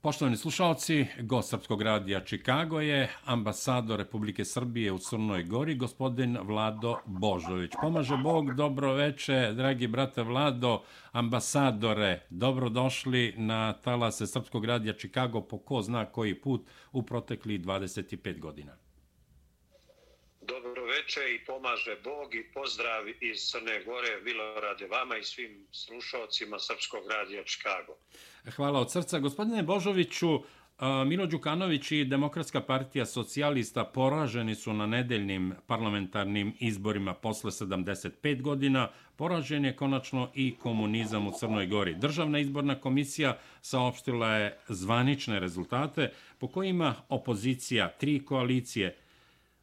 Poštovani slušalci, gost Srpskog radija Čikago je ambasador Republike Srbije u Crnoj Gori, gospodin Vlado Božović. Pomaže Bog, dobro veče, dragi brate Vlado, ambasadore, dobrodošli na talase Srpskog radija Čikago po ko zna koji put u protekli 25 godina. Dobro veče i pomaže Bog i pozdrav iz Crne Gore, Vilorade vama i svim slušalcima Srpskog radija Čikago. Hvala od srca. Gospodine Božoviću, e, Milo Đukanović i Demokratska partija socijalista poraženi su na nedeljnim parlamentarnim izborima posle 75 godina. Poražen je konačno i komunizam u Crnoj Gori. Državna izborna komisija saopštila je zvanične rezultate po kojima opozicija, tri koalicije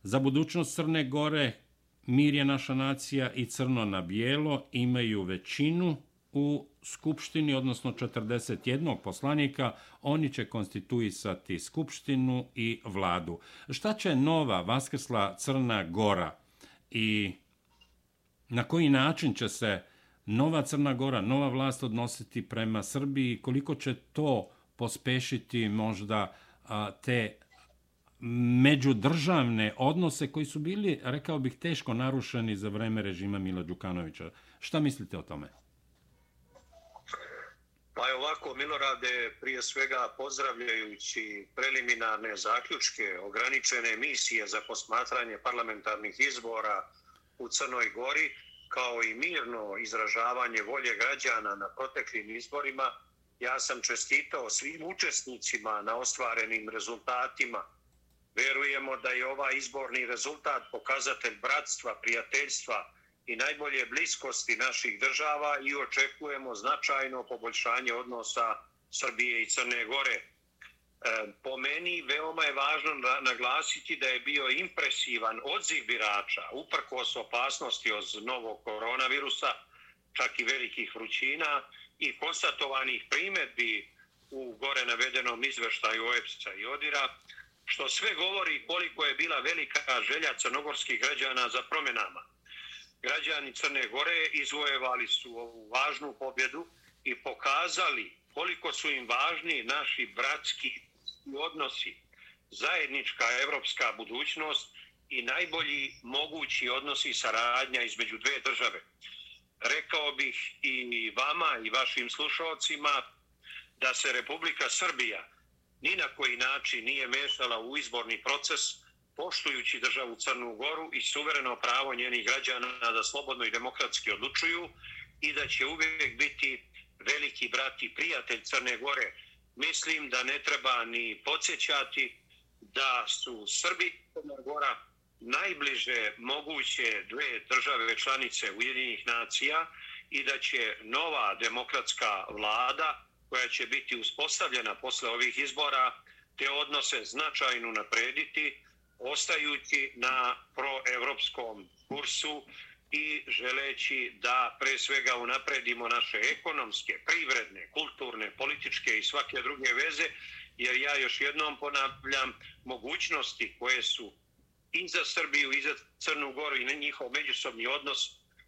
za budućnost Crne Gore, Mir je naša nacija i Crno na bijelo imaju većinu u skupštini, odnosno 41 poslanika, oni će konstituisati skupštinu i vladu. Šta će nova Vaskrsla Crna Gora i na koji način će se nova Crna Gora, nova vlast odnositi prema Srbiji, koliko će to pospešiti možda a, te međudržavne odnose koji su bili, rekao bih, teško narušeni za vreme režima Mila Đukanovića. Šta mislite o tome? Pa je ovako, Milorade, prije svega pozdravljajući preliminarne zaključke ograničene misije za posmatranje parlamentarnih izbora u Crnoj Gori, kao i mirno izražavanje volje građana na proteklim izborima, ja sam čestitao svim učesnicima na ostvarenim rezultatima. Verujemo da je ovaj izborni rezultat pokazatelj bratstva, prijateljstva, i najbolje bliskosti naših država i očekujemo značajno poboljšanje odnosa Srbije i Crne Gore. E, po meni veoma je važno naglasiti da je bio impresivan odziv birača uprkos opasnosti od novog koronavirusa, čak i velikih vrućina i konstatovanih primetbi u gore navedenom izveštaju OEPS-a i ODIRA, što sve govori koliko je bila velika želja crnogorskih građana za promenama građani Crne Gore izvojevali su ovu važnu pobjedu i pokazali koliko su im važni naši bratski odnosi, zajednička evropska budućnost i najbolji mogući odnosi saradnja između dve države. Rekao bih i vama i vašim slušalcima da se Republika Srbija ni na koji način nije mešala u izborni proces, poštujući državu Crnu Goru i suvereno pravo njenih građana da slobodno i demokratski odlučuju i da će uvijek biti veliki brat i prijatelj Crne Gore. Mislim da ne treba ni podsjećati da su Srbi i Crna Gora najbliže moguće dve države članice Ujedinjenih nacija i da će nova demokratska vlada koja će biti uspostavljena posle ovih izbora te odnose značajno naprediti ostajući na proevropskom kursu i želeći da pre svega unapredimo naše ekonomske, privredne, kulturne, političke i svake druge veze, jer ja još jednom ponavljam mogućnosti koje su i za Srbiju i za Crnu Goru i na njihov međusobni odnos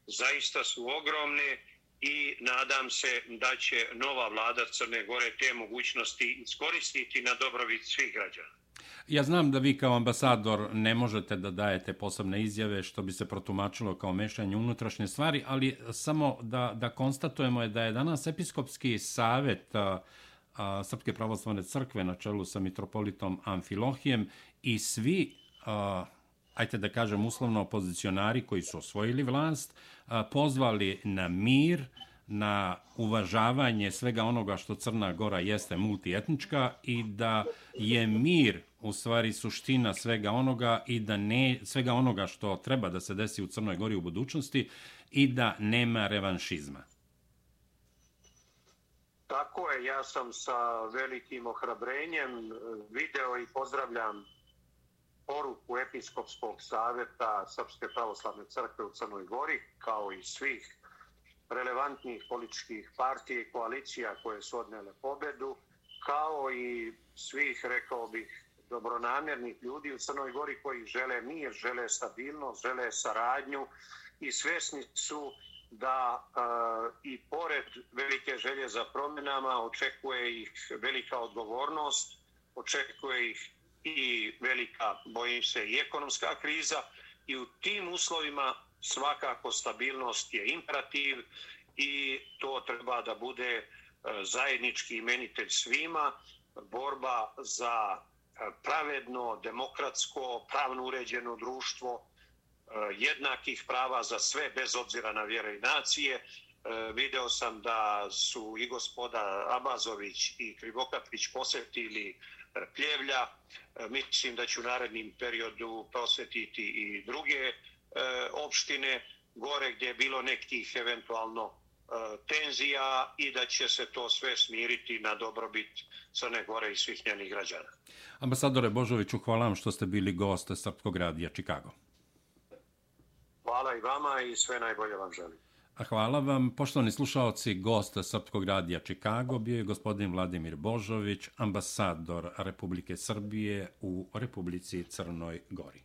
zaista su ogromne i nadam se da će nova vlada Crne Gore te mogućnosti iskoristiti na dobrobit svih građana. Ja znam da vi kao ambasador ne možete da dajete posebne izjave što bi se protumačilo kao mešanje unutrašnje stvari, ali samo da, da konstatujemo je da je danas episkopski savet a, a, Srpske pravoslavne crkve na čelu sa mitropolitom Amfilohijem i svi, a, ajte da kažem uslovno opozicionari koji su osvojili vlast, pozvali na mir, na uvažavanje svega onoga što Crna Gora jeste multietnička i da je mir u stvari suština svega onoga i da ne svega onoga što treba da se desi u Crnoj Gori u budućnosti i da nema revanšizma. Tako je, ja sam sa velikim ohrabrenjem video i pozdravljam poruku Episkopskog savjeta Srpske pravoslavne crkve u Crnoj Gori, kao i svih relevantnih političkih partija i koalicija koje su odnele pobedu, kao i svih, rekao bih, dobronamjernih ljudi u Crnoj Gori koji žele mir, žele stabilnost, žele saradnju i svesni su da e, i pored velike želje za promjenama očekuje ih velika odgovornost, očekuje ih i velika, bojim se, i ekonomska kriza i u tim uslovima svakako stabilnost je imperativ i to treba da bude e, zajednički imenitelj svima, borba za e, pravedno, demokratsko, pravno uređeno društvo, e, jednakih prava za sve bez obzira na vjere i nacije. Video sam da su i gospoda Abazović i Krivokapić posjetili Pljevlja. Mislim da ću u narednim periodu posjetiti i druge opštine gore gdje je bilo nekih eventualno E, tenzija i da će se to sve smiriti na dobrobit Crne Gore i svih njenih građana. Ambasadore Božoviću, hvala vam što ste bili goste Srpskog radija Čikago. Hvala i vama i sve najbolje vam želim. Hvala vam, poštovani slušalci, gost Srpskog radija Čikago bio je gospodin Vladimir Božović, ambasador Republike Srbije u Republici Crnoj Gori.